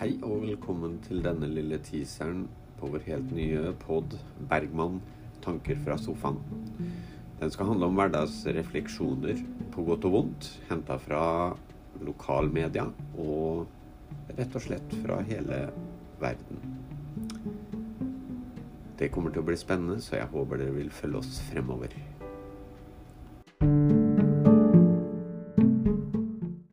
Hei og velkommen til denne lille teaseren på vår helt nye pod Bergman tanker fra sofaen. Den skal handle om hverdagsrefleksjoner på godt og vondt, henta fra lokalmedia og rett og slett fra hele verden. Det kommer til å bli spennende, så jeg håper dere vil følge oss fremover.